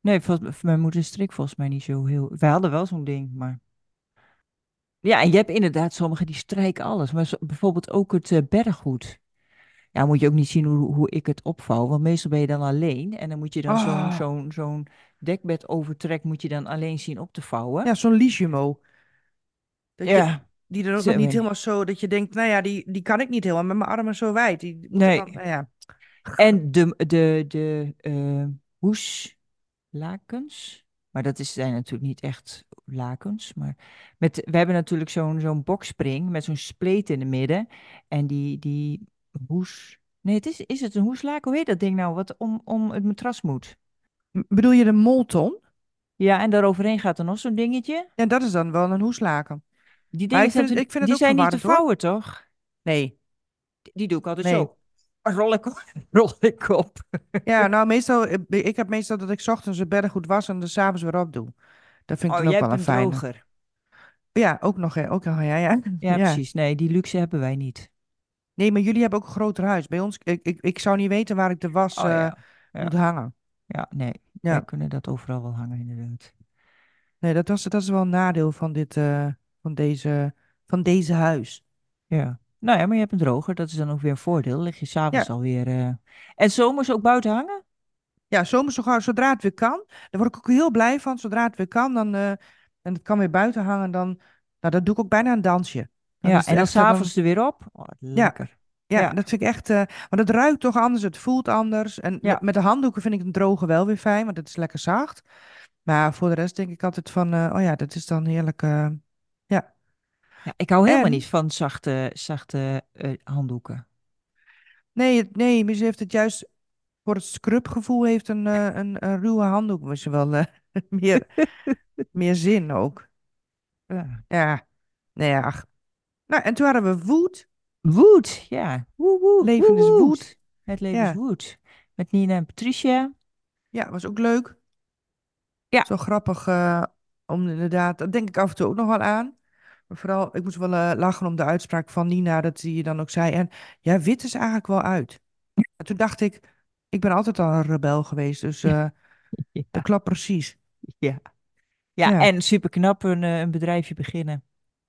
Nee, vol- voor mijn moeder strik volgens mij niet zo heel... Wij hadden wel zo'n ding, maar... Ja, en je hebt inderdaad sommigen die strijken alles. Maar zo- bijvoorbeeld ook het eh, berggoed. Ja, moet je ook niet zien hoe, hoe ik het opvouw. Want meestal ben je dan alleen. En dan moet je dan zo'n
Oh.
zo'n zo'n dekbed overtrek moet je dan alleen zien op te vouwen.
Ja, zo'n Ligimo. Dat je,
Ja,
die er ook
Zo,
niet helemaal zo, dat je denkt, nou ja, die, die kan ik niet helemaal met mijn armen zo wijd. Die moeten
Nee.
dan, nou ja.
En de, de, de eh, hoeslakens. Maar dat is, zijn natuurlijk niet echt lakens. Maar met, we hebben natuurlijk zo'n zo'n boxspring met zo'n spleet in het midden. En die, die hoes... Nee, het is, is het een hoeslaken? Hoe heet dat ding nou? Wat om, om het matras moet.
M- Bedoel je de molton?
Ja, en daaroverheen gaat er nog zo'n dingetje.
Ja, dat is dan wel een hoeslaken.
Die dingen
ik vind
zijn,
het- ik vind het
die
ook
zijn niet te
hoor.
vouwen, toch?
Nee.
Die doe ik altijd
Nee.
zo. Rol ik op. Rol ik op.
Ja, nou meestal, eh, ik heb meestal dat ik 's ochtends het bedden goed was en de 's avonds weer op doe. Dat vind ik
Oh,
dan ook wel een fijne.
droger.
Ja, ook nog, hè. Ook nog, ja, ja.
Ja, precies. Nee, die luxe hebben wij niet.
Nee, maar jullie hebben ook een groter huis. Bij ons, ik, ik, ik zou niet weten waar ik de was
Oh
eh,
ja.
Moet hangen.
ja, nee. Wij
Ja,
kunnen dat overal wel hangen, inderdaad.
nee, dat was, dat is wel een nadeel van dit, eh, van deze, van deze huis.
Ja. Nou ja, maar je hebt een droger. Dat is dan ook weer een voordeel. Lig je s'avonds
Ja,
alweer. eh En zomers ook buiten hangen?
ja, zomers zo gauw, zodra het weer kan. Daar word ik ook heel blij van. Zodra het weer kan, dan, eh, en het kan weer buiten hangen, dan, nou, dan doe ik ook bijna een dansje. Dan
Ja, en dan
eh, dan,
s'avonds er weer op. Oh, lekker.
ja,
Ja,
dat vind ik echt, eh, want het ruikt toch anders, het voelt anders. En met,
ja.
met de handdoeken vind ik het drogen wel weer fijn, want het is lekker zacht. Maar voor de rest denk ik altijd van, oh ja, dat is dan heerlijk. Ja,
ik hou helemaal niet van zachte, zachte eh, handdoeken.
nee, nee, maar ze heeft het juist voor het scrubgevoel heeft een, eh, een, een ruwe handdoek misschien wel eh, meer, meer zin ook.
Ja.
Ja, nee, ja, ach. Nou, en toen hadden we Wood.
Woed, ja. Woe, woe, woe,
Leven is
woed. Het leven is woed. Met Nina en Patricia.
ja, was ook leuk.
Ja,
Zo grappig eh, om inderdaad, dat denk ik af en toe ook nog wel aan. Maar vooral, ik moest wel eh, lachen om de uitspraak van Nina, dat die dan ook zei. En ja, wit is eigenlijk wel uit. En toen dacht ik, ik ben altijd al een rebel geweest, dus eh, dat
ja,
klopt precies.
ja. Ja,
Ja,
en super knap een, eh, een bedrijfje beginnen.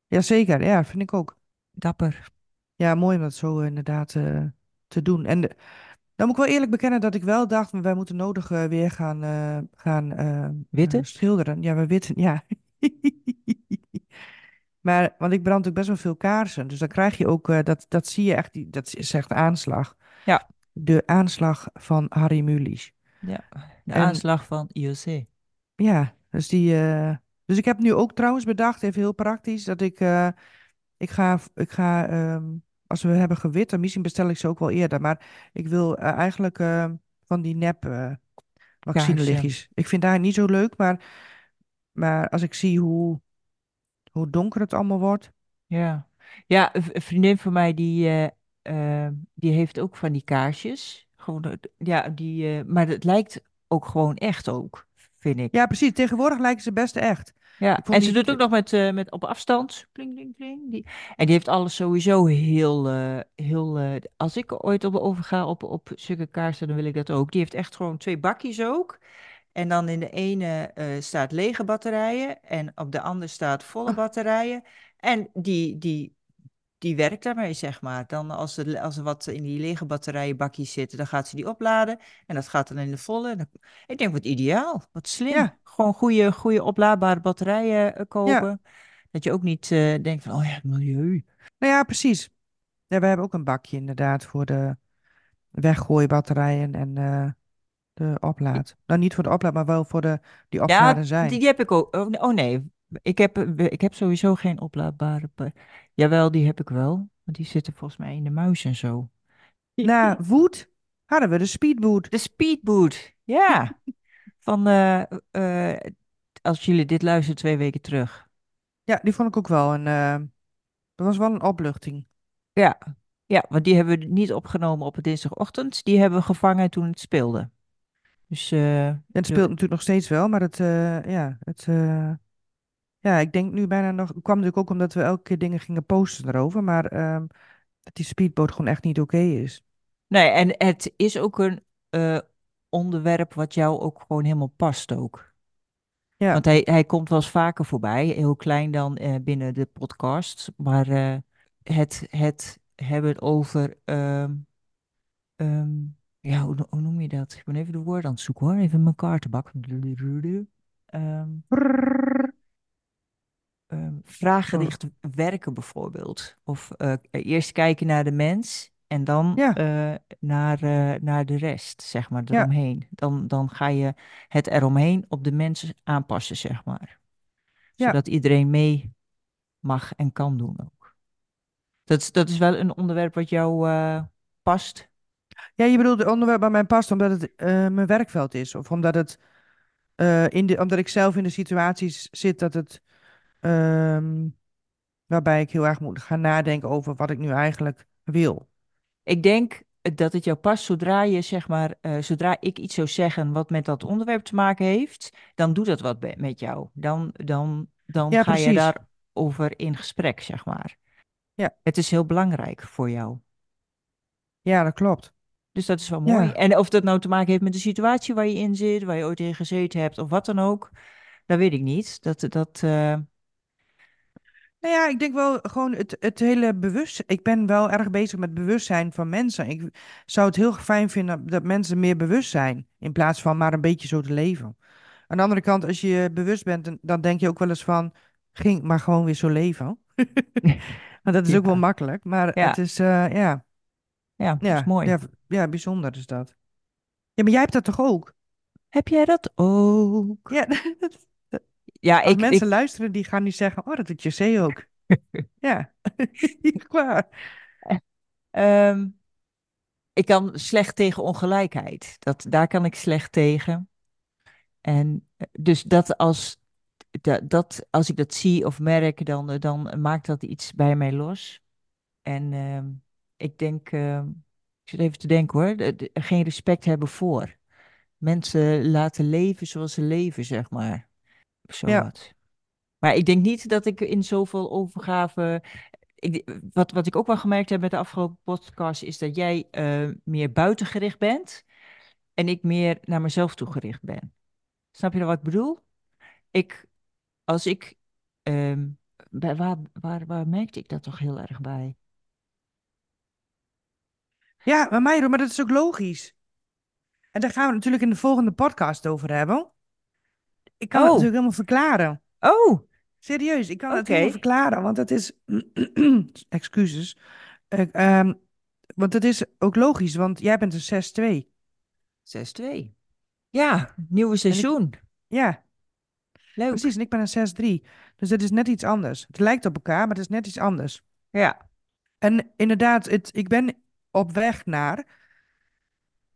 jazeker, ja, vind ik ook.
Dapper.
Ja, mooi om dat zo eh, inderdaad eh, te doen. En de- dan moet ik wel eerlijk bekennen dat ik wel dacht, wij moeten nodig eh, weer gaan, eh, gaan eh, eh,
Witte?
schilderen. Ja, we witten, ja. Maar, want ik brand ook best wel veel kaarsen. Dus dan krijg je ook, eh, dat, dat zie je echt, die, dat is echt aanslag.
Ja,
De aanslag van Harry Mulisch.
ja. De
En
aanslag van IOC.
ja, dus die, eh, dus ik heb nu ook trouwens bedacht, even heel praktisch, dat ik, eh, ik ga, ik ga ehm, als we hebben gewit, dan misschien bestel ik ze ook wel eerder. Maar ik wil eigenlijk van die nep vaccinelichtjes. Ik vind daar niet zo leuk, maar, maar als ik zie hoe, hoe donker het allemaal wordt.
Ja. Ja, een vriendin van mij die, eh, eh, die heeft ook van die kaarsjes. Gewoon, eh, ja, die, maar het lijkt ook gewoon echt ook, vind ik.
Ja, precies. Tegenwoordig lijken ze best echt.
Ja, en ze
die,
doet ook nog met, met op afstand. Kling, kling, kling. Die, en die heeft alles sowieso heel, heel als ik ooit op overga op, op zulke kaarsen, dan wil ik dat ook. Die heeft echt gewoon twee bakjes ook. En dan in de ene eh, staat lege batterijen en op de andere staat volle
oh,
batterijen. En die, die, die werkt daarmee, zeg maar. Dan als er, als er wat in die lege batterijenbakjes zitten, dan gaat ze die opladen. En dat gaat dan in de volle. Dan- ik denk, wat ideaal, wat slim.
ja,
Gewoon goede, goede oplaadbare batterijen eh,
ja.
kopen. Dat je ook niet eh, denkt van, oh ja, het milieu.
Nou ja, precies. Ja, we hebben ook een bakje inderdaad voor de weggooibatterijen en de oplaad. Nou, niet voor de oplaad, maar wel voor de die
Ja,
opgeladen
die,
zijn.
die heb ik ook. Oh nee, oh. Ik heb, eh, ik heb sowieso geen oplaadbare. ba- Jawel, die heb ik wel. Want die zitten volgens mij in de muis en zo.
Na Wood hadden we de Speedboot.
De speedboot. Ja. Van, eh, eh, als jullie dit luisteren twee weken terug.
Ja, die vond ik ook wel een, dat was wel een opluchting.
Ja. Ja, want die hebben we niet opgenomen op een dinsdagochtend. Die hebben we gevangen toen het speelde. Dus
En het speelt natuurlijk nog steeds wel, maar het, eh, ja, het, eh, ja, ik denk nu bijna nog, het kwam natuurlijk ook omdat we elke keer dingen gingen posten erover, maar ehm, dat die speedboot gewoon echt niet oké is.
nee, en het is ook een onderwerp wat jou ook gewoon helemaal past ook.
Ja,
Want hij, hij komt wel eens vaker voorbij, heel klein dan binnen de podcast. Maar het, het hebben over, ehm, ehm, ja, hoe, hoe noem je dat? Ik ben even de woorden aan het zoeken hoor, even mijn kaartenbak. Ehm,
Prrrr.
ehm,
Oh,
vraaggericht werken bijvoorbeeld. Of eh, eerst kijken naar de mens en dan
ja,
eh, naar, eh, naar de rest, zeg maar,
ja,
eromheen. Dan, dan ga je het eromheen op de mensen aanpassen, zeg maar.
ja.
Zodat iedereen mee mag en kan doen ook. Dat, is- dat is wel een onderwerp wat jou past.
Ja, je bedoelt het onderwerp bij mij past omdat het eh, mijn werkveld is. Of omdat het eh, in de, omdat ik zelf in de situaties zit dat het ehm, waarbij ik heel erg moet gaan nadenken over wat ik nu eigenlijk wil.
Ik denk dat het jou past zodra je, zeg maar, eh, zodra ik iets zou zeggen wat met dat onderwerp te maken heeft, dan doet dat wat met jou. Dan, dan, dan
Ja,
ga je
precies.
daarover in gesprek, zeg maar.
Ja.
Het is heel belangrijk voor jou.
Ja, dat klopt.
Dus dat is wel
Ja.
mooi. En of dat nou te maken heeft met de situatie waar je in zit, waar je ooit in gezeten hebt, of wat dan ook, dat weet ik niet. Dat, dat, eh,
Nou ja, ik denk wel gewoon het, het hele bewust. Ik ben wel erg bezig met bewustzijn van mensen. Ik zou het heel fijn vinden dat mensen meer bewust zijn, in plaats van maar een beetje zo te leven. Aan de andere kant, als je bewust bent, dan- denk je ook wel eens van, ging maar gewoon weer zo leven. Want dat is ook wel makkelijk, maar
Ja.
het is, eh, ja,
ja, dat is mooi.
ja, ja, bijzonder is dat. Ja, maar jij hebt dat toch ook?
Heb jij dat ook?
Ja,
Ja,
als
ik,
mensen
ik,
luisteren, die gaan nu zeggen, oh, dat doet José ook. Ja, waar.
ehm, ik kan slecht tegen ongelijkheid. Dat, daar kan ik slecht tegen. En eh, dus dat als, dat, dat, als ik dat zie of merk, dan, eh, dan maakt dat iets bij mij los. En ehm, ik denk, ehm, ik zit even te denken hoor, de- de- geen respect hebben voor. Mensen laten leven zoals ze leven, zeg maar. Zo
Ja.
wat. Maar ik denk niet dat ik in zoveel overgave. Ik, wat, wat ik ook wel gemerkt heb met de afgelopen podcast, is dat jij eh, meer buitengericht bent en ik meer naar mezelf toegericht ben. Snap je dan wat ik bedoel? Ik, als ik. ehm, bij, waar, waar, waar merkte ik dat toch heel erg bij?
Ja, maar Meiro, maar dat is ook logisch. En daar gaan we natuurlijk in de volgende podcast over hebben. Ik kan het
Oh.
natuurlijk helemaal verklaren.
Oh,
Serieus, ik kan het helemaal verklaren, want het is... Excuses. Eh, ehm, want het is ook logisch, want jij bent een 6-2.
6-2. Ja, nieuwe seizoen.
Ja,
Leuk.
precies. En ik ben een 6-3. Dus dat is net iets anders. Het lijkt op elkaar, maar het is net iets anders.
Ja,
En inderdaad, het, ik ben op weg naar.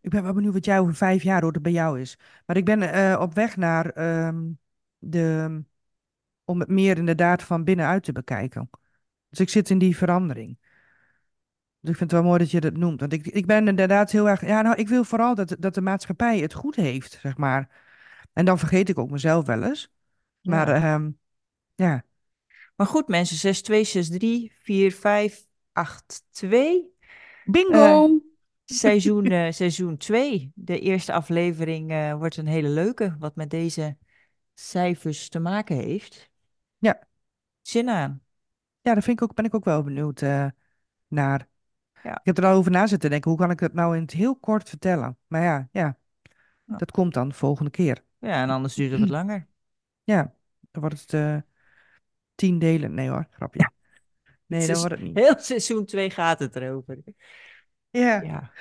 Ik ben wel benieuwd wat jij over vijf jaar, hoe het bij jou is. Maar ik ben eh, op weg naar ehm, de. Om het meer inderdaad van binnenuit te bekijken. Dus ik zit in die verandering. Dus ik vind het wel mooi dat je dat noemt. Want ik, ik ben inderdaad heel erg. Ja, nou, ik wil vooral dat, dat de maatschappij het goed heeft, zeg maar. En dan vergeet ik ook mezelf wel eens. Maar
ja.
ehm, ja.
Maar goed, mensen, 6-2, 6-3, 4, 5, 8, 2.
Bingo!
Seizoen, eh, seizoen 2. De eerste aflevering eh, wordt een hele leuke, wat met deze cijfers te maken heeft.
Ja.
Zin aan.
Ja, daar vind ik ook, ben ik ook wel benieuwd eh, naar.
Ja.
Ik heb er al over na zitten denken, hoe kan ik dat nou in het heel kort vertellen? Maar ja, ja, dat komt dan de volgende keer.
Ja, en anders duurt het wat langer.
Ja, dan wordt het eh, tien delen. Nee hoor, grapje. Nee,
is-
wordt het niet.
Heel seizoen 2 gaat het erover.
Ja,
Ja, ja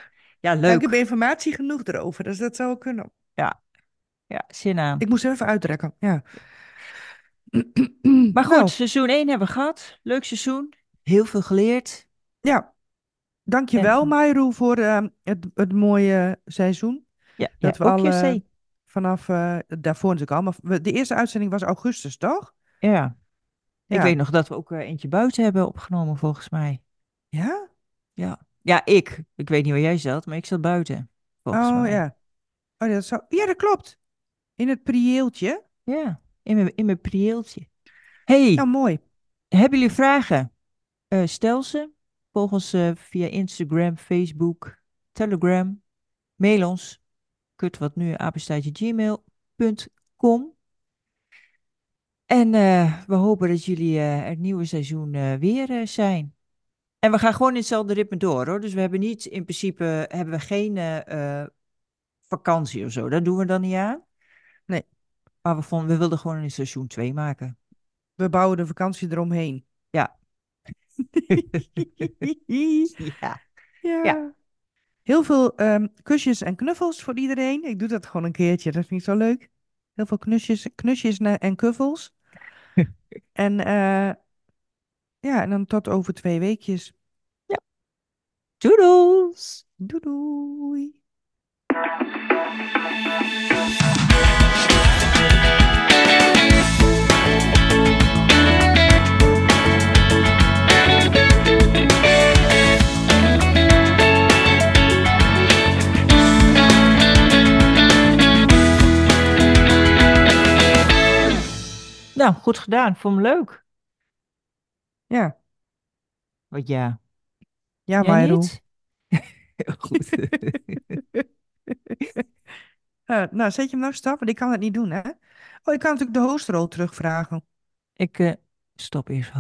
Ja, ik
leuk.
heb informatie genoeg erover, dus dat zou kunnen.
Ja, zin aan.
Ik moest even uitrekken, ja.
Maar goed,
Nou,
seizoen 1 hebben we gehad. Leuk seizoen. Heel veel geleerd.
ja, dankjewel
En-
Mayro voor eh, het, het mooie seizoen.
Ja,
Dat
ja
we
ook
alle-. Vanaf eh, daarvoor natuurlijk al, maar de eerste uitzending was augustus, toch?
Ja. Ik weet nog dat we ook eh, eentje buiten hebben opgenomen, volgens mij.
Ja?
Ja. Ja, ik. Ik weet niet waar jij zat, maar ik zat buiten. Volgens
Oh
mij.
ja. Oh, dat zou... Ja, dat klopt. In het prieeltje.
Ja, in mijn, in mijn prieeltje. Hey,
Nou, mooi.
hebben jullie vragen? Eh, stel ze. Volg ons eh, via Instagram, Facebook, Telegram. Mail ons. Kut wat nu, apenstaartje gmail.com. En eh, we hopen dat jullie eh, het nieuwe seizoen eh, weer zijn. En we gaan gewoon in hetzelfde ritme door hoor. Dus we hebben niet, in principe hebben we geen vakantie of zo. Dat doen we dan niet aan.
Nee.
Maar we, vonden, we wilden gewoon een seizoen 2 maken.
We bouwen de vakantie eromheen.
Ja.
ja.
ja. Ja.
Heel veel ehm, kusjes en knuffels voor iedereen. Ik doe dat gewoon een keertje. Dat vind ik zo leuk. Heel veel knusjes, knusjes en kuffels. En eh, ja, en dan tot over twee weekjes.
Doedels!
Doei doei.
Nou, goed gedaan. Vond hem leuk.
Ja,
Wat ja.
ja,
Jij
Mayroe.
niet? Heel goed.
Eh, nou, zet je hem nou stap, want ik kan het niet doen, hè? Oh, ik kan natuurlijk de hostrol terugvragen.
Ik eh, stop eerst wel.